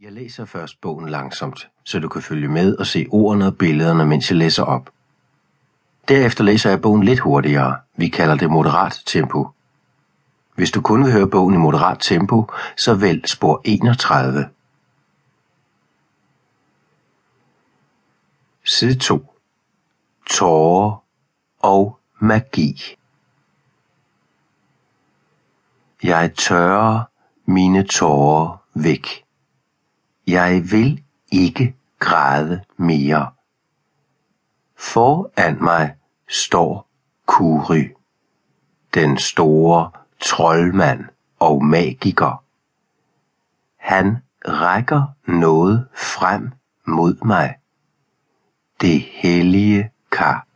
Jeg læser først bogen langsomt, så du kan følge med og se ordene og billederne, mens jeg læser op. Derefter læser jeg bogen lidt hurtigere. Vi kalder det moderat tempo. Hvis du kun vil høre bogen i moderat tempo, så vælg spor 31. Side 2. Tårer og magi. Jeg tørrer mine tårer væk. Jeg vil ikke græde mere. Foran mig står Kuri, den store troldmand og magiker. Han rækker noget frem mod mig. Det hellige kar.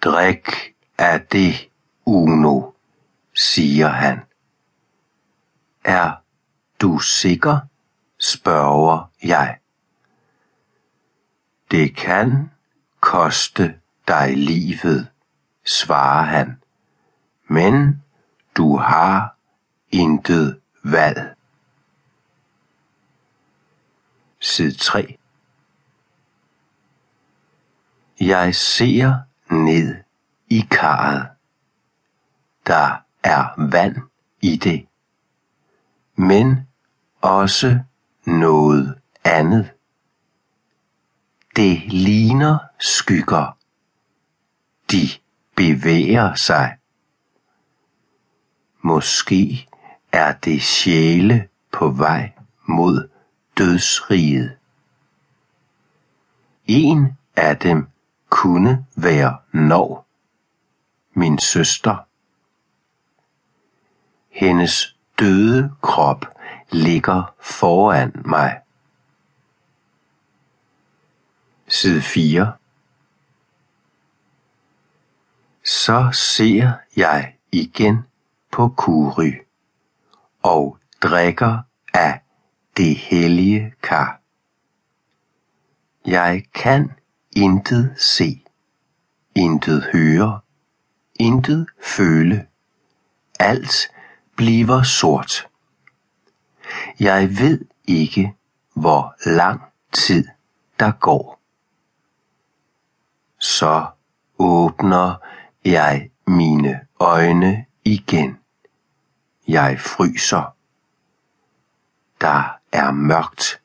Drik af det, Uno, siger han. Er du sikker? Spørger jeg. Det kan koste dig livet, svarer han, men du har intet valg. Side 3 Jeg ser ned i karret. Der er vand i det, men også noget andet. Det ligner skygger. De bevæger sig. Måske er det sjæle på vej mod dødsriget. En af dem kunne være Norg, min søster. Hendes døde krop ligger foran mig. Side 4 Så ser jeg igen på Kuri og drikker af det hellige kar. Jeg kan intet se, intet høre, intet føle. Alt bliver sort. Jeg ved ikke, hvor lang tid der går. Så åbner jeg mine øjne igen. Jeg fryser. Der er mørkt.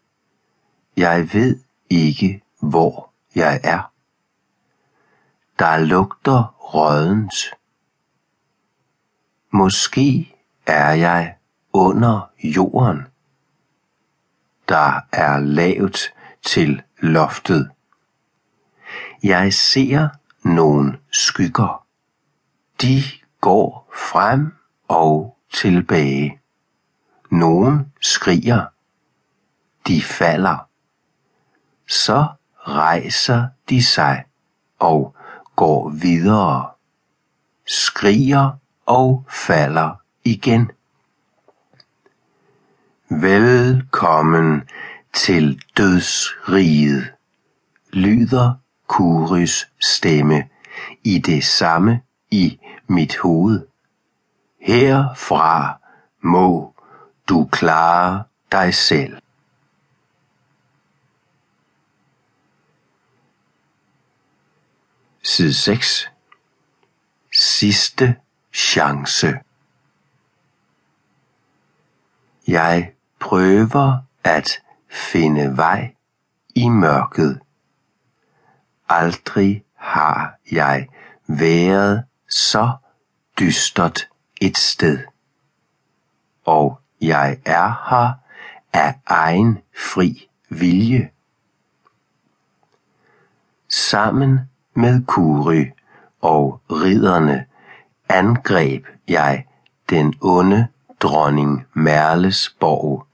Jeg ved ikke, hvor jeg er. Der lugter rådent. Måske er jeg under jorden. Der er lavt til loftet. Jeg ser nogle skygger. De går frem og tilbage. Nogen skriger. De falder. Så rejser de sig og går videre. Skriger og falder igen. Velkommen til dødsriget, lyder Kuris stemme i det samme i mit hoved. Herfra må du klare dig selv. Side 6. Sidste chance. Jeg prøver at finde vej i mørket. Aldrig har jeg været så dystert et sted. Og jeg er her af egen fri vilje. Sammen med Kuri og ridderne angreb jeg den onde dronning Merles borg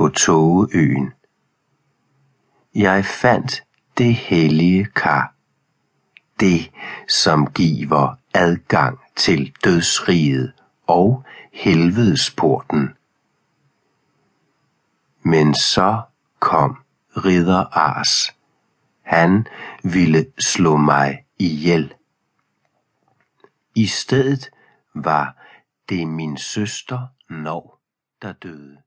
på Tågeøen. Jeg fandt det hellige kar, det som giver adgang til dødsriget og helvedesporten. Men så kom ridder Ars. Han ville slå mig ihjel. I stedet var det min søster Nov, der døde.